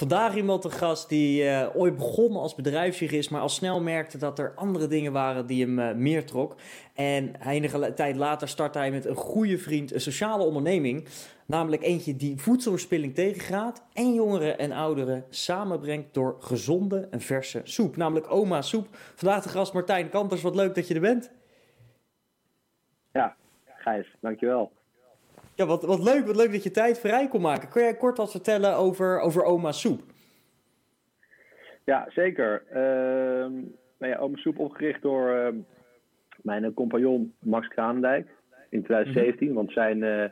Vandaag iemand te gast die uh, ooit begon als bedrijfsjurist, maar al snel merkte dat er andere dingen waren die hem uh, meer trok. En enige tijd later startte hij met een goede vriend een sociale onderneming. Namelijk eentje die voedselverspilling tegengaat en jongeren en ouderen samenbrengt door gezonde en verse soep. Namelijk oma soep. Vandaag de gast Martijn Kanters, wat leuk dat je er bent. Ja, Gijs, dankjewel. Ja, wat, wat leuk, wat leuk dat je tijd vrij kon maken. Kun jij kort wat vertellen over, over oma soep? Ja, zeker. Uh, nou ja, oma soep opgericht door uh, mijn compagnon Max Kraandijk in 2017. Mm Want zijn, uh,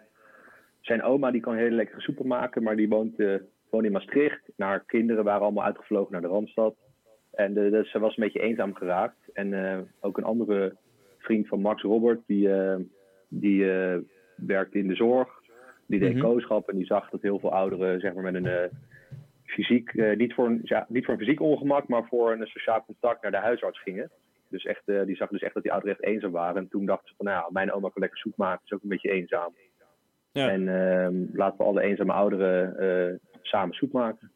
zijn oma die kan hele lekkere soepen maken, maar die woont, uh, woont in Maastricht. Haar kinderen waren allemaal uitgevlogen naar de Randstad. En dus ze was een beetje eenzaam geraakt. En ook een andere vriend van Max, Robert, die, die werkte in de zorg. Die deed mm en die zag dat heel veel ouderen zeg maar, met een uh, fysiek, uh, niet, voor een, ja, niet voor een fysiek ongemak, maar voor een sociaal contact naar de huisarts gingen. Dus echt, uh, die zag dus echt dat die ouderen echt eenzaam waren. En toen dacht ze van, nou ja, mijn oma kan lekker soep maken, is ook een beetje eenzaam. Ja. En ehm, laten we alle eenzame ouderen samen soep maken.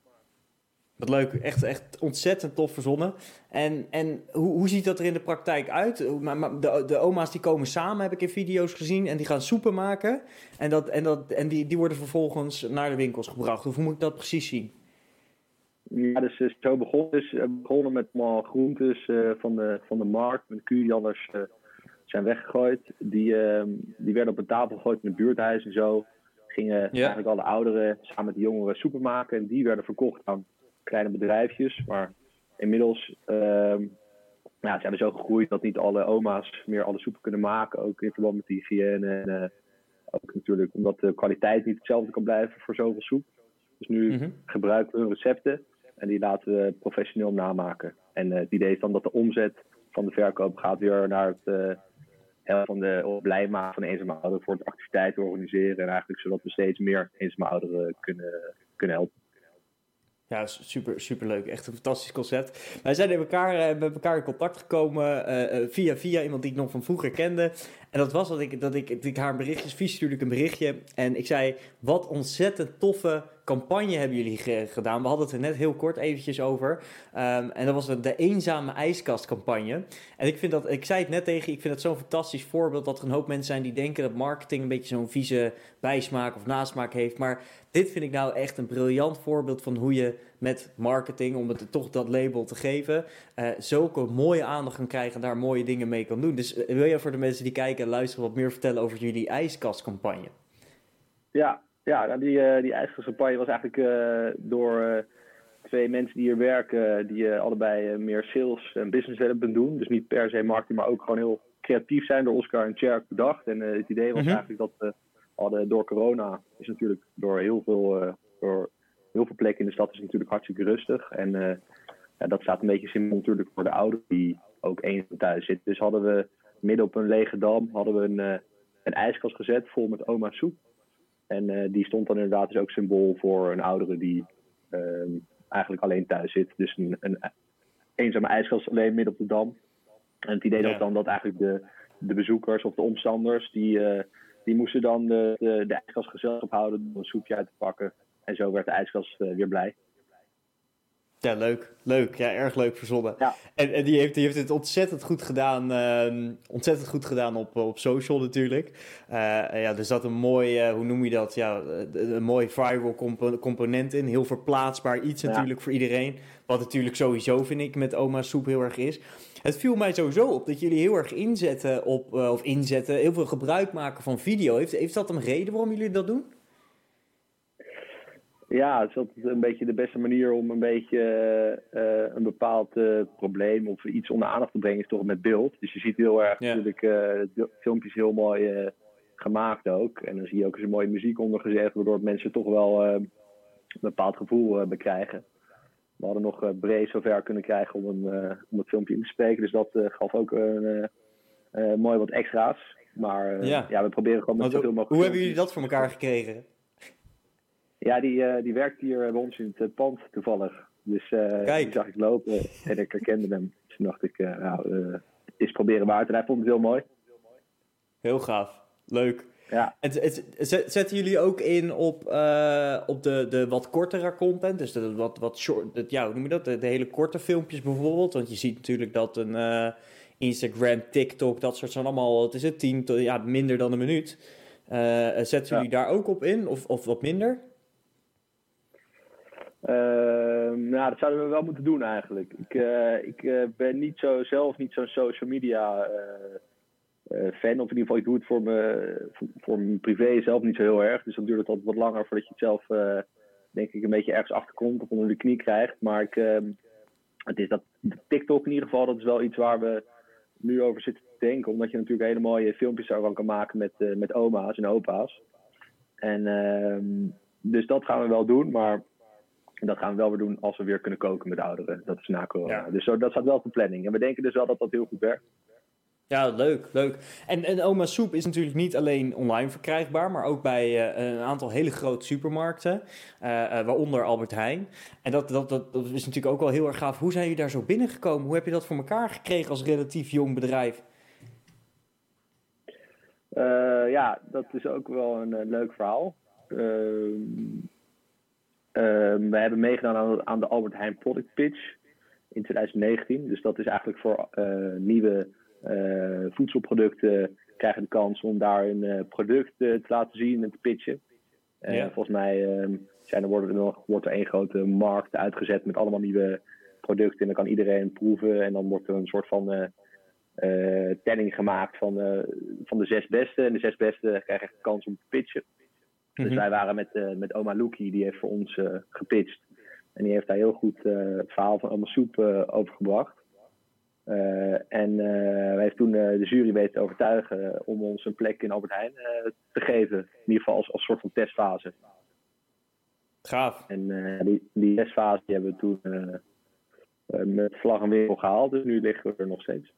Wat leuk, echt, echt ontzettend tof verzonnen. En, en hoe, hoe ziet dat er in de praktijk uit? De, de oma's die komen samen, heb ik in video's gezien, en die gaan soepen maken. En, dat, en, dat, en die, die worden vervolgens naar de winkels gebracht. Hoe moet ik dat precies zien? Ja, dus is zo begonnen. Dus, uh, begonnen met allemaal groentes uh, van, de, van de markt, met kuur die anders uh, zijn weggegooid. Die, ehm, die werden op een tafel gegooid in het buurthuis en zo. Gingen ja. eigenlijk alle ouderen samen met de jongeren soepen maken. En die werden verkocht aan kleine bedrijfjes. Maar inmiddels uh, ja, zijn we zo gegroeid dat niet alle oma's meer alle soepen kunnen maken. Ook in verband met de hygiëne. En uh, ook natuurlijk omdat de kwaliteit niet hetzelfde kan blijven voor zoveel soep. Dus nu mhm. gebruiken we hun recepten en die laten we professioneel namaken. En uh, het idee is dan dat de omzet van de verkoop gaat weer naar het uh, helpen van de blij maken van de eenzame ouderen voor het activiteiten organiseren. En eigenlijk zodat we steeds meer eenzame ouderen kunnen, kunnen helpen. Ja, super, super leuk. Echt een fantastisch concept. Wij zijn elkaar, uh, met elkaar in contact gekomen uh, via, via iemand die ik nog van vroeger kende. En dat was dat ik, dat ik, ik haar berichtjes, vies stuurde een berichtje. En ik zei, wat ontzettend toffe campagne hebben jullie gedaan. We hadden het er net heel kort eventjes over. Um, en dat was de, eenzame ijskastcampagne. En ik vind dat, ik zei het net tegen ik vind het zo'n fantastisch voorbeeld dat er een hoop mensen zijn die denken dat marketing een beetje zo'n vieze bijsmaak of nasmaak heeft. Maar dit vind ik nou echt een briljant voorbeeld van hoe je met marketing, om het toch dat label te geven, uh, zulke mooie aandacht kan krijgen en daar mooie dingen mee kan doen. Dus wil je voor de mensen die kijken en luisteren wat meer vertellen over jullie ijskastcampagne? Ja, ja nou, die, uh, die was eigenlijk uh, door twee mensen die hier werken, die allebei meer sales en business development doen. Dus niet per se marketing, maar ook gewoon heel creatief zijn door Oscar en Cherk bedacht. En het idee was mhm. eigenlijk dat we hadden door corona, is natuurlijk door heel veel, door heel veel plekken in de stad is natuurlijk hartstikke rustig. En ja, dat staat een beetje symbool natuurlijk voor de ouderen die ook eenzaam thuis zitten. Dus hadden we midden op een lege dam hadden we een, een ijskast gezet vol met oma soep. En uh, die stond dan inderdaad dus ook symbool voor een oudere die ehm, eigenlijk alleen thuis zit. Dus een, een eenzame ijskast alleen midden op de dam. En het idee ja. was dan dat eigenlijk de, de bezoekers of de omstanders, die, die moesten dan de, de, de ijskast gezelschap houden door een soepje uit te pakken. En zo werd de ijskast uh, weer blij. Ja, leuk. Leuk. Ja, erg leuk verzonnen. Ja. En, en die, heeft, die heeft het ontzettend goed gedaan. Uh, ontzettend goed gedaan op, op social natuurlijk. Uh, ja, er zat een mooi, uh, hoe noem je dat? Ja, een mooi viral comp component in. Heel verplaatsbaar iets natuurlijk voor iedereen. Wat natuurlijk sowieso, vind ik, met oma soep heel erg is. Het viel mij sowieso op dat jullie heel erg inzetten op, of inzetten, heel veel gebruik maken van video. Heeft, heeft dat een reden waarom jullie dat doen? Ja, het is altijd een beetje de beste manier om een beetje uh, een bepaald uh, probleem of iets onder aandacht te brengen, is toch met beeld. Dus je ziet heel erg ja. natuurlijk uh, filmpjes heel mooi gemaakt ook. En dan zie je ook eens een mooie muziek onder gezegd, waardoor mensen toch wel een bepaald gevoel bekrijgen. We hadden nog breed zover kunnen krijgen om, een, om het filmpje in te spreken. Dus dat gaf ook een, mooi wat extra's. Maar ja. ja. we proberen gewoon met zoveel mogelijk... Hoe hebben jullie dat voor elkaar gekregen? Ja, die, die werkt hier bij ons in het pand toevallig. Dus die zag ik lopen en ik herkende hem. Dus toen dacht ik, nou, is proberen waard. En hij vond het heel mooi. Heel gaaf. Leuk. Ja. En zetten jullie ook in op, uh, op de, de wat kortere content? Dus de, wat, wat short, ja, hoe noem je dat? De, hele korte filmpjes bijvoorbeeld. Want je ziet natuurlijk dat een uh, Instagram, TikTok, dat soort zijn allemaal, het is het tien, ja, minder dan een minuut. Uh, zetten jullie daar ook op in of, of wat minder? Ehm, nou, dat zouden we wel moeten doen eigenlijk. Ik, ik ben niet zo, zelf niet zo'n social media uh, fan. Of in ieder geval, ik doe het voor, me, voor, mijn privé zelf niet zo heel erg. Dus dan duurt het altijd wat langer voordat je het zelf, denk ik, een beetje ergens achterkomt of onder de knie krijgt. Maar ik, uh, het is dat TikTok in ieder geval, dat is wel iets waar we nu over zitten te denken. Omdat je natuurlijk hele mooie filmpjes daarvan kan maken met, met oma's en opa's. En ehm, dus dat gaan we wel doen, maar dat gaan we wel weer doen als we weer kunnen koken met ouderen. Dat is na corona. Dus zo, dat staat wel op de planning. En we denken dus wel dat dat heel goed werkt. Ja, leuk, leuk. En, en Oma Soep is natuurlijk niet alleen online verkrijgbaar, maar ook bij uh, een aantal hele grote supermarkten, uh, uh, waaronder Albert Heijn. En dat, dat, dat, dat, is natuurlijk ook wel heel erg gaaf. Hoe zijn jullie daar zo binnengekomen? Hoe heb je dat voor elkaar gekregen als relatief jong bedrijf? ja, dat is ook wel een leuk verhaal. Ehm, we hebben meegedaan aan, aan de Albert Heijn Product Pitch in 2019. Dus dat is eigenlijk voor nieuwe uh, voedselproducten krijgen de kans om daar een uh, product te laten zien en te pitchen. Ja. Volgens mij ehm, zijn er, worden er nog, wordt er één grote markt uitgezet met allemaal nieuwe producten. En dan kan iedereen proeven. En dan wordt er een soort van telling gemaakt van, van de zes beste. En de zes beste krijgen de kans om te pitchen. Dus mhm. wij waren met, met oma Loekie, die heeft voor ons gepitcht. En die heeft daar heel goed het verhaal van Oma Soep overgebracht. Uh, en uh, wij heeft toen uh, de jury weten te overtuigen om ons een plek in Albert Heijn te geven. In ieder geval als, als soort van testfase. Gaaf. En die, die testfase die hebben we toen met vlag en wimpel gehaald. Dus nu liggen we er nog steeds.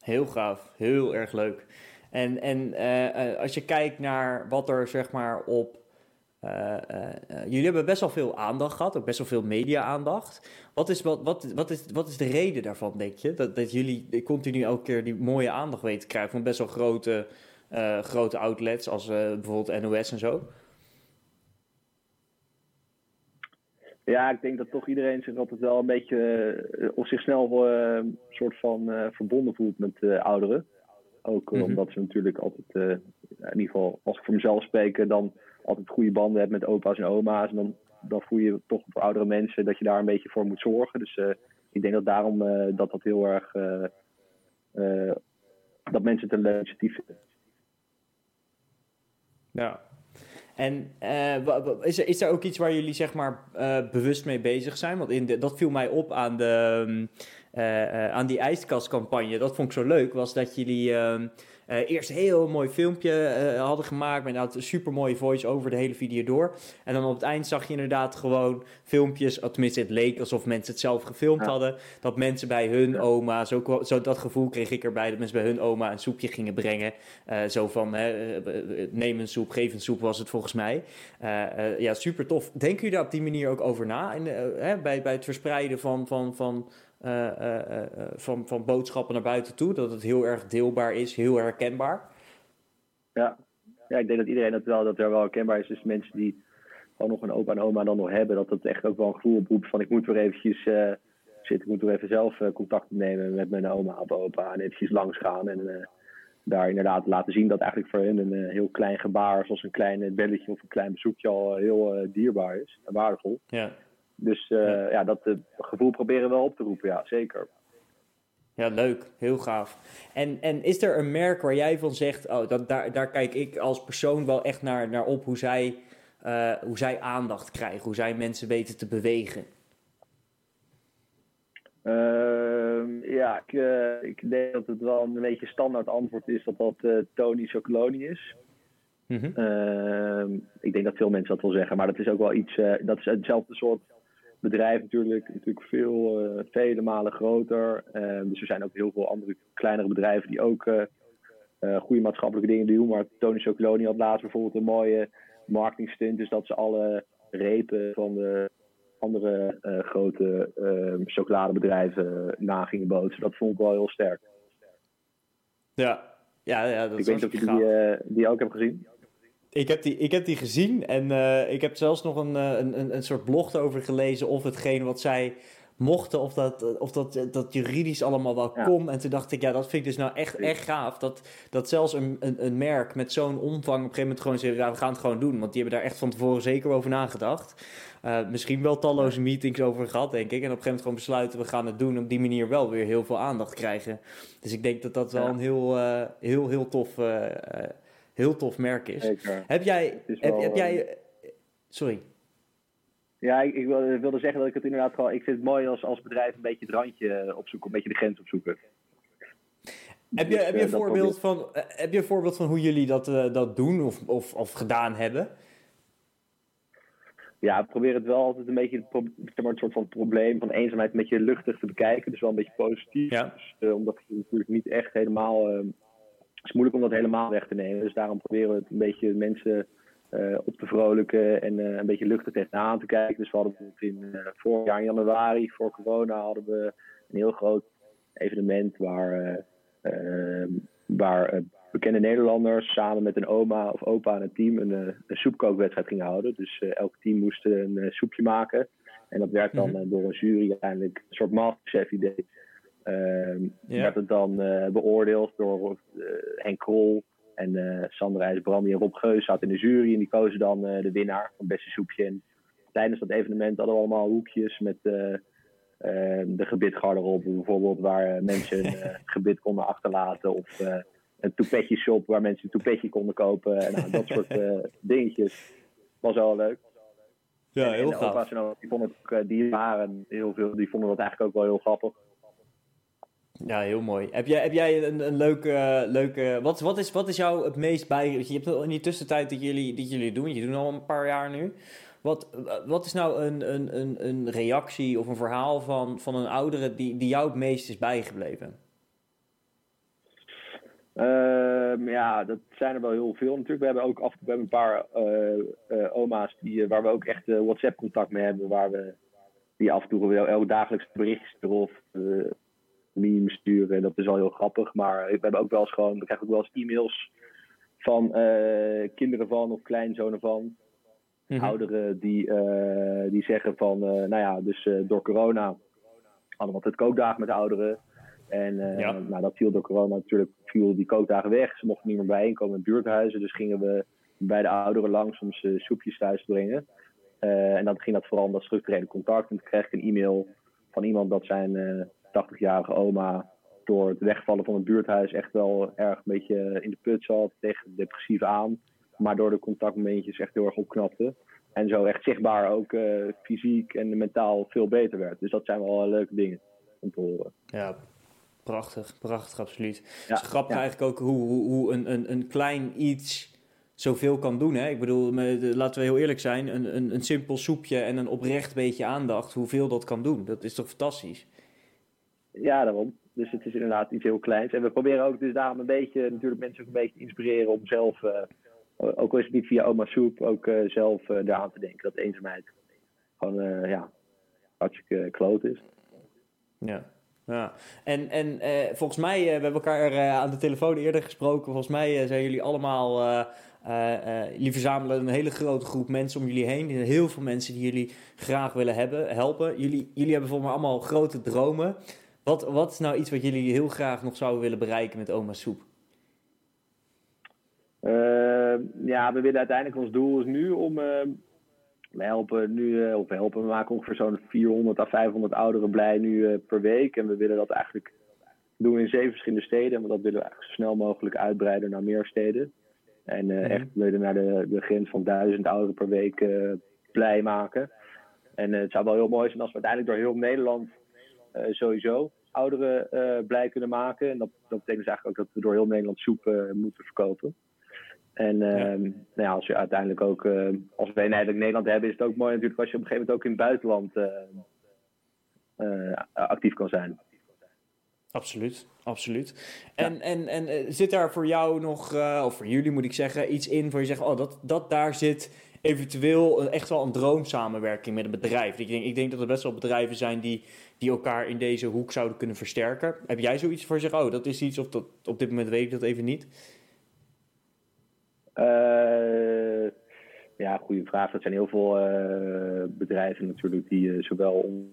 Heel gaaf. Heel erg leuk. En, en als je kijkt naar wat er zeg maar op uh, jullie hebben best wel veel aandacht gehad, ook best wel veel media-aandacht. Wat is, wat, wat, is, wat is de reden daarvan, denk je? Dat, dat jullie continu elke keer die mooie aandacht weten te krijgen van best wel grote, grote outlets, als bijvoorbeeld NOS en zo? Ja, ik denk dat toch iedereen zich altijd wel een beetje, of zich snel een soort van verbonden voelt met ouderen. Ook mm -hmm. omdat ze natuurlijk altijd, in ieder geval als ik voor mezelf spreek, dan altijd goede banden hebt met opa's en oma's. En dan, dan voel je toch voor oudere mensen dat je daar een beetje voor moet zorgen. Dus uh, ik denk dat daarom uh, dat dat heel erg. Dat mensen het een leuk initiatief vinden. Ja. En is, er, is er ook iets waar jullie zeg maar bewust mee bezig zijn? Want in de, dat viel mij op aan, de, aan die ijskastcampagne. Dat vond ik zo leuk, was dat jullie ehm, uh, eerst een heel mooi filmpje hadden gemaakt. Met een super mooie voice over de hele video door. En dan op het eind zag je inderdaad gewoon filmpjes. Tenminste, het leek alsof mensen het zelf gefilmd hadden. Dat mensen bij hun oma, zo, zo, dat gevoel kreeg ik erbij. Dat mensen bij hun oma een soepje gingen brengen. Zo van neem een soep, geef een soep was het volgens mij. ja, super tof. Denken jullie daar op die manier ook over na? In, bij, bij het verspreiden van. van, van van, van boodschappen naar buiten toe. Dat het heel erg deelbaar is, heel herkenbaar. Ja, ja ik denk dat iedereen dat wel, dat er wel herkenbaar is. Dus mensen die gewoon nog een opa en oma dan nog hebben, dat dat echt ook wel een gevoel oproept van ik moet weer eventjes zitten, ik moet weer even zelf contact nemen met mijn oma of opa en eventjes langs gaan en daar inderdaad laten zien dat eigenlijk voor hen een heel klein gebaar, zoals een klein belletje of een klein bezoekje al heel dierbaar is en waardevol. Ja. Dus uh, ja. dat uh, gevoel proberen we wel op te roepen, ja, zeker. Ja, leuk. Heel gaaf. En, en is er een merk waar jij van zegt, oh, dat, daar, daar kijk ik als persoon wel echt naar, naar op hoe zij, uh, hoe zij aandacht krijgen, hoe zij mensen weten te bewegen? Ehm, ja, ik, ik denk dat het wel een beetje standaard antwoord is dat dat Tony Chocoloni is. Mm -hmm. ik denk dat veel mensen dat wel zeggen, maar dat is ook wel iets, dat is hetzelfde soort bedrijf natuurlijk, natuurlijk veel, uh, vele malen groter. Uh, dus er zijn ook heel veel andere kleinere bedrijven die ook uh, goede maatschappelijke dingen doen. Maar Tony Chocoloni had laatst bijvoorbeeld een mooie marketingstunt. Dus dat ze alle repen van de andere grote chocoladebedrijven na gingen bootsen. Dat vond ik wel heel sterk. Ja, ja, ja dat ik weet niet of je die, die ook hebt gezien. Ik heb die, ik heb die gezien en uh, ik heb zelfs nog een, een, een soort blog erover gelezen of hetgeen wat zij mochten, of dat, of dat, dat juridisch allemaal wel kon. En toen dacht ik, ja, dat vind ik dus nou echt, echt gaaf. Dat, dat zelfs een, een, een merk met zo'n omvang op een gegeven moment gewoon zegt, ja, we gaan het gewoon doen. Want die hebben daar echt van tevoren zeker over nagedacht. Uh, misschien wel talloze meetings over gehad, denk ik. En op een gegeven moment gewoon besluiten, we gaan het doen. En op die manier wel weer heel veel aandacht krijgen. Dus ik denk dat dat wel een heel, uh, heel, heel tof... Uh, heel tof merk is. Heb jij... Heb, heb jij sorry. Ja, ik, ik, wilde zeggen dat ik het inderdaad gewoon... Ik vind het mooi als, als bedrijf een beetje het randje opzoeken, een beetje de grens opzoeken. Heb je, dus, heb, je een voorbeeld van, heb je een voorbeeld van hoe jullie dat, uh, dat doen of, of, of gedaan hebben? Ja, ik probeer het wel altijd een beetje zeg maar, een soort van probleem van eenzaamheid een beetje luchtig te bekijken. Dus wel een beetje positief. Ja. Dus, uh, omdat je natuurlijk niet echt helemaal... Uh, het is moeilijk om dat helemaal weg te nemen. Dus daarom proberen we het een beetje mensen uh, op te vrolijken en uh, een beetje luchtig tegenaan te kijken. Dus we hadden bijvoorbeeld in uh, vorig jaar in januari, voor corona, hadden we een heel groot evenement waar, waar bekende Nederlanders samen met een oma of opa en een team een, een soepkookwedstrijd gingen houden. Dus elk team moest een soepje maken. En dat werd dan mm door een jury uiteindelijk een soort masterchef idee. Uh, ja. werd het dan beoordeeld door Henk Krol, en uh, Sander IJsbrandi en Rob Geus zaten in de jury en die kozen dan uh, de winnaar van het beste soepje. En tijdens dat evenement hadden we allemaal hoekjes met uh, de gebitgarderobe bijvoorbeeld, waar mensen een gebit konden achterlaten. Of een toepetje shop waar mensen een toepetje konden kopen. En nou, dat soort dingetjes. Was wel leuk. Ja, heel en, gaaf. En die vonden het die waren heel veel, die vonden dat eigenlijk ook wel heel grappig. Ja, heel mooi. Heb jij, heb jij een, een leuke, leuke wat, wat, is, wat is jou het meest bij... Je hebt in die tussentijd dat jullie, dat jullie doen, je doet al een paar jaar nu. Wat, wat is nou een, een, een, een reactie of een verhaal van, van een oudere die, die jou het meest is bijgebleven? Uh, ja, dat zijn er wel heel veel natuurlijk. We hebben ook af en toe een paar uh, uh, oma's die, waar we ook echt WhatsApp-contact mee hebben. Waar we die af en toe wel dagelijks berichtjes erop memes sturen. Dat is al heel grappig. Maar we hebben ook wel eens gewoon, we krijgen ook wel eens e-mails van uh, kinderen van of kleinzonen van. Mm Ouderen die, uh, die zeggen van, uh, nou ja, dus door corona hadden we het kookdagen met de ouderen. En ja. nou, dat viel door corona natuurlijk, viel die kookdagen weg. Ze mochten niet meer bijeenkomen in buurthuizen. Dus gingen we bij de ouderen langs om ze soepjes thuis te brengen. en dan ging dat vooral om dat structurele contact. En toen kreeg ik een e-mail van iemand dat zijn 80-jarige oma door het wegvallen van het buurthuis echt wel erg een beetje in de put zat, tegen depressief aan. Maar door de contactmomentjes echt heel erg opknapte. En zo echt zichtbaar ook uh, fysiek en mentaal veel beter werd. Dus dat zijn wel leuke dingen om te horen. Ja, prachtig, prachtig, absoluut. Ja, het is grappig eigenlijk ook hoe, hoe, hoe een, een, een klein iets zoveel kan doen. Hè? Ik bedoel, laten we heel eerlijk zijn, een, een, een simpel soepje en een oprecht beetje aandacht, hoeveel dat kan doen. Dat is toch fantastisch? Ja, daarom. Dus het is inderdaad iets heel kleins. En we proberen ook dus daarom een beetje, natuurlijk mensen ook een beetje te inspireren om zelf, uh, ook al is het niet via oma soep, ook uh, zelf uh, eraan te denken dat eenzaamheid gewoon, ja, hartstikke kloot is. Ja. Ja, en, en volgens mij, we hebben elkaar aan de telefoon eerder gesproken. Volgens mij zijn jullie allemaal, jullie verzamelen een hele grote groep mensen om jullie heen. Heel veel mensen die jullie graag willen hebben, helpen. Jullie, jullie hebben volgens mij allemaal grote dromen. Wat, wat is nou iets wat jullie heel graag nog zouden willen bereiken met Oma Soep? Uh, ja, we willen uiteindelijk, ons doel is nu om, uh, we helpen nu, uh, of we helpen, we maken ongeveer zo'n 400 à 500 ouderen blij nu per week. En we willen dat eigenlijk doen in zeven verschillende steden. Maar dat willen we eigenlijk zo snel mogelijk uitbreiden naar meer steden. En mm echt willen naar de, de grens van duizend ouderen per week blij maken. En het zou wel heel mooi zijn als we uiteindelijk door heel Nederland sowieso ouderen uh, blij kunnen maken. En dat, dat betekent dus eigenlijk ook dat we door heel Nederland soep uh, moeten verkopen. En ja. nou ja, als je uiteindelijk ook, uh, als we uiteindelijk Nederland hebben, is het ook mooi natuurlijk als je op een gegeven moment ook in het buitenland actief kan zijn. Absoluut, absoluut. En, en, en zit daar voor jou nog, of voor jullie moet ik zeggen, iets in waar je zegt, oh, dat, dat daar zit eventueel echt wel een droomsamenwerking met een bedrijf. Ik denk, ik denk dat er best wel bedrijven zijn die, die elkaar in deze hoek zouden kunnen versterken. Heb jij zoiets voor zich? Oh, dat is iets of dat, op dit moment weet ik dat even niet? Uh, ja, goede vraag. Dat zijn heel veel uh, bedrijven natuurlijk die uh, zowel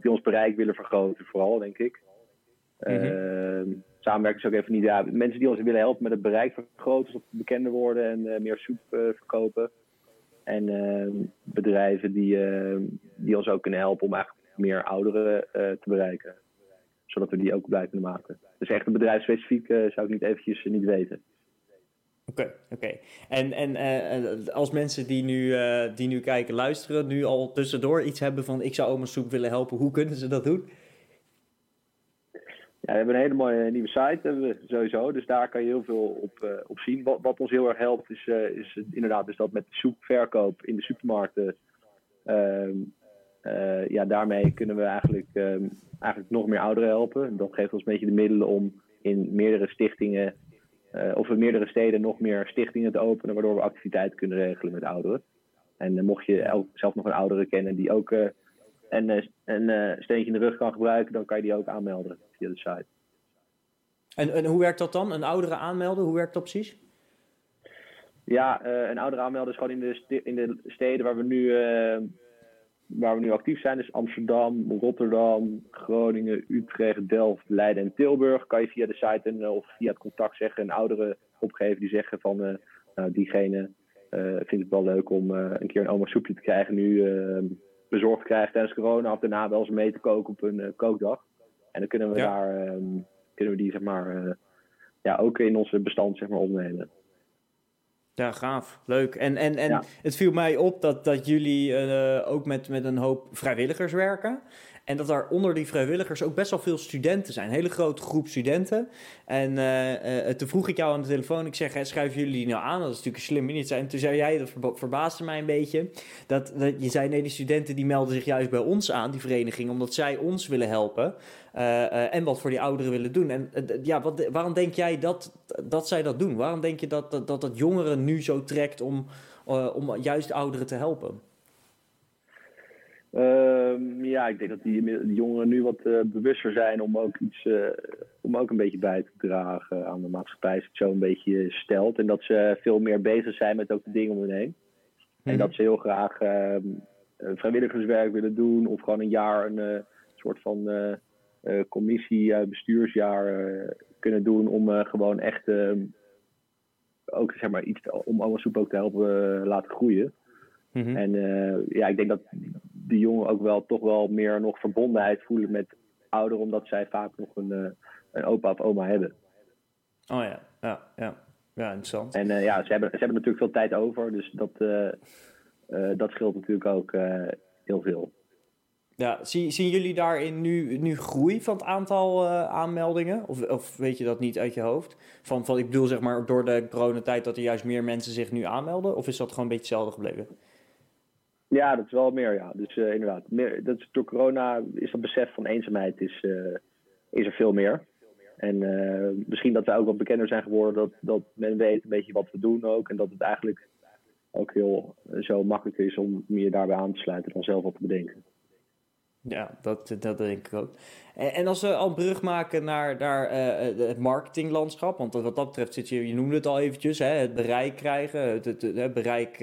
die ons bereik willen vergroten, vooral denk ik. Mm -hmm. Samenwerking is ook even niet. Ja, mensen die ons willen helpen met het bereik vergroten, zodat we bekender worden en meer soep verkopen. En bedrijven die, die ons ook kunnen helpen om eigenlijk meer ouderen te bereiken. Zodat we die ook blij kunnen maken. Dus echt een bedrijf specifiek zou ik niet eventjes niet weten. Oké, oké. En, en uh, als mensen die nu, uh, die nu kijken, luisteren, nu al tussendoor iets hebben van ik zou oma Soep willen helpen, hoe kunnen ze dat doen? Ja, we hebben een hele mooie nieuwe site, hebben sowieso. Dus daar kan je heel veel op, uh, op zien. Wat, wat, ons heel erg helpt, is, is inderdaad dat met soepverkoop in de supermarkten. Ehm, ja, daarmee kunnen we eigenlijk, ehm, eigenlijk nog meer ouderen helpen. Dat geeft ons een beetje de middelen om in meerdere stichtingen uh, of in meerdere steden nog meer stichtingen te openen, waardoor we activiteiten kunnen regelen met ouderen. En uh, mocht je zelf nog een oudere kennen die ook uh, een, een steentje in de rug kan gebruiken, dan kan je die ook aanmelden via de site. En, en hoe werkt dat dan? Een oudere aanmelden, hoe werkt dat precies? Ja, een oudere aanmelden is gewoon in de, in de steden waar we nu waar we nu actief zijn, is Amsterdam, Rotterdam, Groningen, Utrecht, Delft, Leiden en Tilburg. Kan je via de site en, eh, of via het contact zeggen, een oudere opgeven die zeggen van uh, nou, diegene vindt het wel leuk om een keer een oma soepje te krijgen nu bezorgd krijgen tijdens corona of daarna wel eens mee te koken op een kookdag. En dan kunnen we daar um, kunnen we die zeg maar ja, ook in onze bestand zeg maar opnemen. Ja, gaaf. Leuk. En, en, en het viel mij op dat, dat jullie uh, ook met, met een hoop vrijwilligers werken. En dat daar onder die vrijwilligers ook best wel veel studenten zijn. Een hele grote groep studenten. En uh, uh, toen vroeg ik jou aan de telefoon. Ik zeg, hè, schrijven jullie die nou aan? Dat is natuurlijk een slim niet zijn. Toen zei jij, dat verbaasde mij een beetje. Dat, je zei, nee, die studenten die melden zich juist bij ons aan, die vereniging. Omdat zij ons willen helpen. En wat voor die ouderen willen doen. En ja, wat, waarom denk jij dat, dat zij dat doen? Waarom denk je dat dat, dat, dat jongeren nu zo trekt om, om juist ouderen te helpen? Uh, ja, ik denk dat die, die jongeren nu wat uh, bewuster zijn om ook iets, uh, om ook een beetje bij te dragen aan de maatschappij, als het zo een beetje stelt. En dat ze veel meer bezig zijn met ook de dingen om hen heen. En mhm. dat ze heel graag uh, vrijwilligerswerk willen doen, of gewoon een jaar een soort van commissie, bestuursjaar kunnen doen om gewoon echt ehm, ook zeg maar iets om allemaal soep ook te helpen laten groeien. Mhm. En ja, ik denk dat de jongen ook wel toch wel meer nog verbondenheid voelen met ouderen, omdat zij vaak nog een, uh, een opa of oma hebben. Oh ja, ja, ja. Ja, interessant. En uh, ja, ze hebben, ze hebben natuurlijk veel tijd over, dus dat, uh, dat scheelt natuurlijk ook heel veel. Ja, zien, zien jullie daarin nu, nu groei van het aantal aanmeldingen? Of, of weet je dat niet uit je hoofd? Van, van, ik bedoel zeg maar door de coronatijd dat er juist meer mensen zich nu aanmelden? Of is dat gewoon een beetje hetzelfde gebleven? Ja, dat is wel meer, ja. Dus uh, inderdaad, meer, dat door corona is dat besef van eenzaamheid is, uh, is er veel meer. En uh, misschien dat wij ook wat bekender zijn geworden, dat, dat men weet een beetje wat we doen ook. En dat het eigenlijk ook heel zo makkelijk is om je daarbij aan te sluiten en zelf wat te bedenken. Ja, dat, dat denk ik ook. En, als we al een brug maken naar, naar het marketinglandschap, want wat dat betreft zit je, je noemde het al eventjes, hè, het bereik krijgen, het, bereik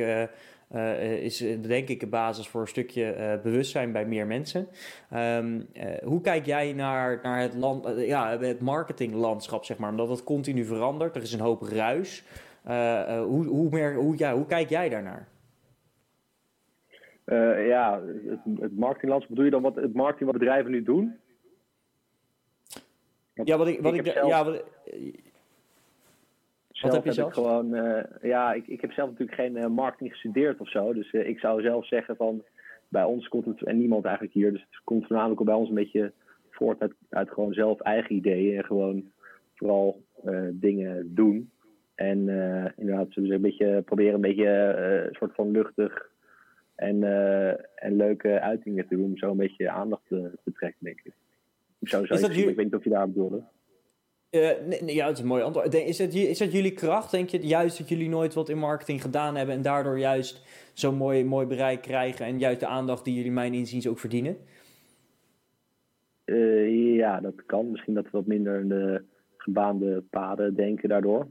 is denk ik een basis voor een stukje uh, bewustzijn bij meer mensen. Um, uh, hoe kijk jij naar, naar het, land, ja, het marketinglandschap, zeg maar? Omdat het continu verandert, er is een hoop ruis. hoe, hoe, meer, hoe, ja, hoe kijk jij daarnaar? ja, het, het marketinglandschap, bedoel je dan wat, het marketing wat bedrijven nu doen? ja, wat ik, wat ik, zelf... ja, wat, wat heb je zelf? gewoon, uh, ja, ik, ik heb zelf natuurlijk geen uh, marketing gestudeerd of zo. Dus uh, ik zou zelf zeggen van, bij ons komt het, en niemand eigenlijk hier, dus het komt voornamelijk ook bij ons een beetje voort uit, uit gewoon zelf eigen ideeën. En gewoon vooral dingen doen. En inderdaad, dus een beetje proberen een beetje een soort van luchtig en, en leuke uitingen te doen. Om zo een beetje aandacht te, te trekken, denk ik. Zo zou Is dat ik, jullie- ik weet niet of je daar bedoelde. Eh, ja, het is een mooi antwoord. Is het, is jullie kracht? Denk je juist dat jullie nooit wat in marketing gedaan hebben en daardoor juist zo'n mooi, mooi bereik krijgen en juist de aandacht die jullie mijn inziens ook verdienen? Eh, ja, dat kan. Misschien dat we wat minder in de gebaande paden denken daardoor.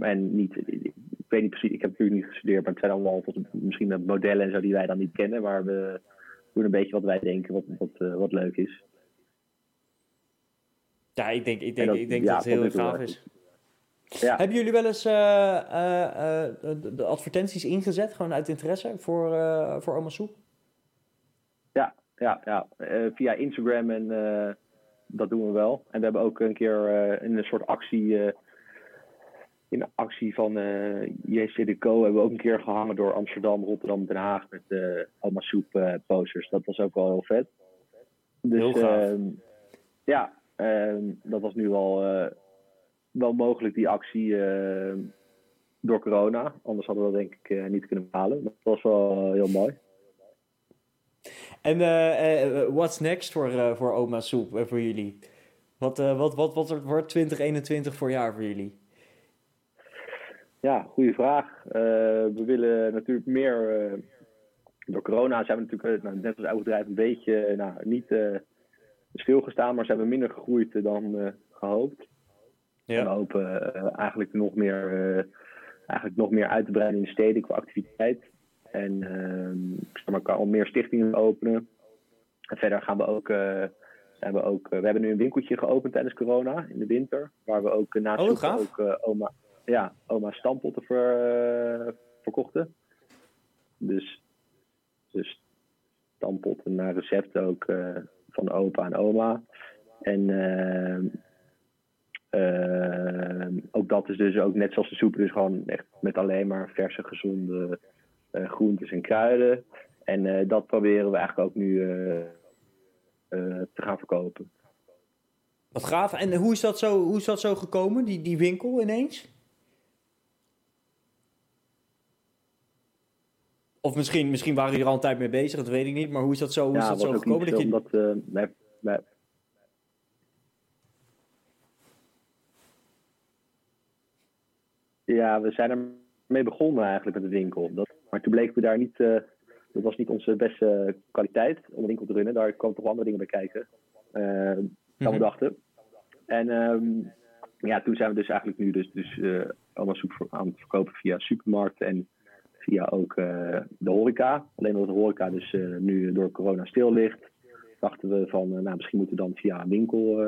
En niet, ik weet niet precies, ik heb natuurlijk niet gestudeerd, maar het zijn allemaal misschien modellen en zo die wij dan niet kennen, maar we doen een beetje wat wij denken, wat, wat, eh, wat leuk is. Ja, ik denk, ik denk, En dat- ik denk ja, dat het heel gaaf is. Ja. Hebben jullie wel eens eh, eh, eh, de, advertenties ingezet, gewoon uit interesse, voor, voor Oma Soep? Ja, ja, ja. Via Instagram en dat doen we wel. En we hebben ook een keer in een soort actie, in actie van JC de Co hebben we ook een keer gehangen door Amsterdam, Rotterdam, Den Haag met eh Alma Soep posters. Dat was ook wel heel vet. Dus Heel gaaf. ehm, ja, ehm, dat was nu wel, eh, wel mogelijk die actie eh, door corona. Anders hadden we dat denk ik eh, niet kunnen behalen. Dat was wel heel mooi. En eh, what's next voor, voor Oma Soep en voor jullie? Wat, wat, wat, wat wordt 2021 voor jaar voor jullie? Ja, goede vraag. We willen natuurlijk meer. door corona zijn we natuurlijk, nou, net als elk bedrijf, een beetje nou, niet stilgestaan, maar zijn we minder gegroeid dan eh, gehoopt. En we hopen eh, eigenlijk, nog meer, eh, eigenlijk nog meer uit te breiden in de steden qua activiteit. En ehm, ik zeg maar, kan al meer stichtingen openen. En verder gaan we ook. zijn we, ook we hebben nu een winkeltje geopend tijdens corona in de winter. Waar we ook naast Oh, ook eh, oma, ja, oma stampotten ver, verkochten. Dus, dus stampotten naar recept ook van opa en oma. En ehm, ehm, ook dat is dus ook net zoals de soep, dus gewoon echt met alleen maar verse, gezonde eh, groentes en kruiden. En eh, dat proberen we eigenlijk ook nu eh, te gaan verkopen. Wat gaaf. En hoe is dat zo, hoe is dat zo gekomen, die, die winkel ineens? Of misschien, misschien waren jullie er al een tijd mee bezig, dat weet ik niet. Maar hoe is dat zo, hoe is ja, dat was zo gekomen? niet Dat je... omdat eh, wij- wij- Ja, we zijn er mee begonnen eigenlijk met de winkel. Dat, maar toen bleken we daar niet, eh, dat was niet onze beste kwaliteit om een winkel te runnen. Daar kwamen toch andere dingen bij kijken eh, dan we Mhm. dachten. En ehm, ja, toen zijn we dus eigenlijk nu dus, dus eh, allemaal soep aan het verkopen via supermarkten en via ook eh, de horeca. Alleen omdat de horeca dus eh, nu door corona stil ligt, dachten we van, eh, nou, misschien moeten we dan via een winkel,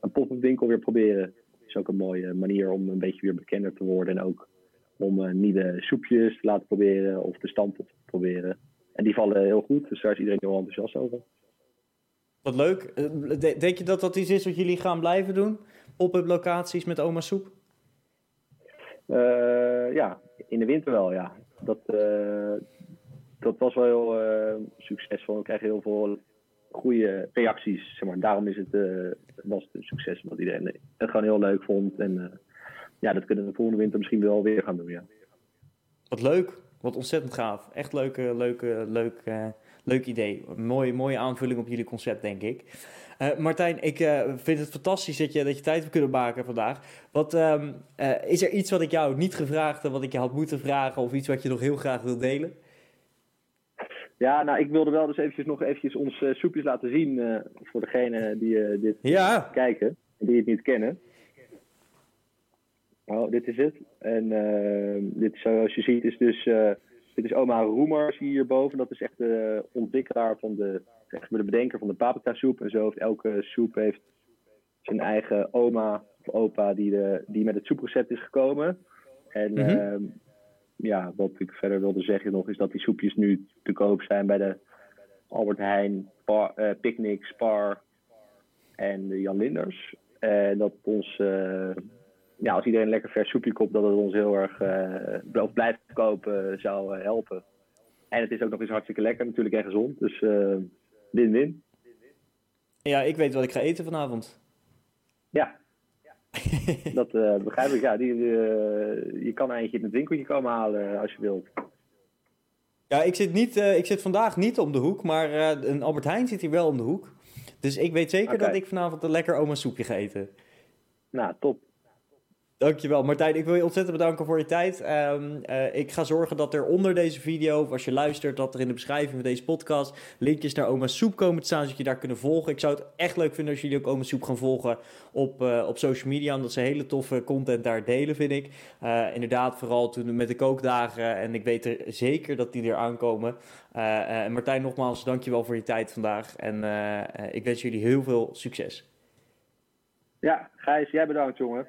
een pop-up winkel weer proberen. Dat is ook een mooie manier om een beetje weer bekender te worden en ook om nieuwe soepjes te laten proberen of de stamppot te proberen. En die vallen heel goed, dus daar is iedereen heel enthousiast over. Wat leuk. De- Denk je dat dat iets is wat jullie gaan blijven doen? Op-up locaties met oma soep? Ja, in de winter wel, ja. Dat, eh, dat was wel heel eh, succesvol. We kregen heel veel goede reacties. Zeg maar. Daarom is het, eh, was het een succes, omdat iedereen het gewoon heel leuk vond. En ja, dat kunnen we de volgende winter misschien wel weer gaan doen, ja. Wat leuk. Wat ontzettend gaaf. Echt leuke, leuke, leuk, leuk idee. Mooie, mooie aanvulling op jullie concept, denk ik. Eh, Martijn, ik eh, vind het fantastisch dat je, dat je tijd hebt kunnen maken vandaag. Wat, ehm, eh, is er iets wat ik jou niet gevraagd heb, wat ik je had moeten vragen... of iets wat je nog heel graag wil delen? Ja, nou, ik wilde wel dus eventjes nog eventjes ons soepjes laten zien voor degene die dit Ja, kijken en die het niet kennen. Oh, dit is het. En dit, zoals je ziet, is dus. dit is oma Roemer, zie je hierboven. Dat is echt de ontwikkelaar van de. Zeg maar de bedenker van de paprika soep. En zo heeft elke soep heeft zijn eigen oma of opa die, de, die met het soeprecept is gekomen. En Mhm. ehm, ja, wat ik verder wilde zeggen nog, is dat die soepjes nu te koop zijn bij de Albert Heijn, eh, Picnic, Spar en de Jan Linders. En dat ons, eh, ja, als iedereen een lekker vers soepje koopt, dat het ons heel erg eh of blijft kopen zou eh, helpen. En het is ook nog eens hartstikke lekker natuurlijk en gezond. Dus eh, win-win. ja, ik weet wat ik ga eten vanavond. Ja, dat eh, begrijp ik. Ja, die, eh, je kan eentje in het winkeltje komen halen eh, als je wilt. Ja, ik zit, niet, ik zit vandaag niet om de hoek, maar een Albert Heijn zit hier wel om de hoek. Dus ik weet zeker dat ik vanavond een lekker oma soepje ga eten. Nou, top. Dankjewel Martijn, ik wil je ontzettend bedanken voor je tijd. Um, uh, ik ga zorgen dat er onder deze video, of als je luistert, dat er in de beschrijving van deze podcast linkjes naar Oma Soep komen te staan, zodat je daar kunnen volgen. Ik zou het echt leuk vinden als jullie ook Oma Soep gaan volgen op, uh, op social media, omdat ze hele toffe content daar delen, vind ik. Uh, inderdaad, vooral toen met de kookdagen en ik weet er zeker dat die er aankomen. Martijn, nogmaals, dankjewel voor je tijd vandaag en ik wens jullie heel veel succes. Ja, Gijs, jij bedankt jongen.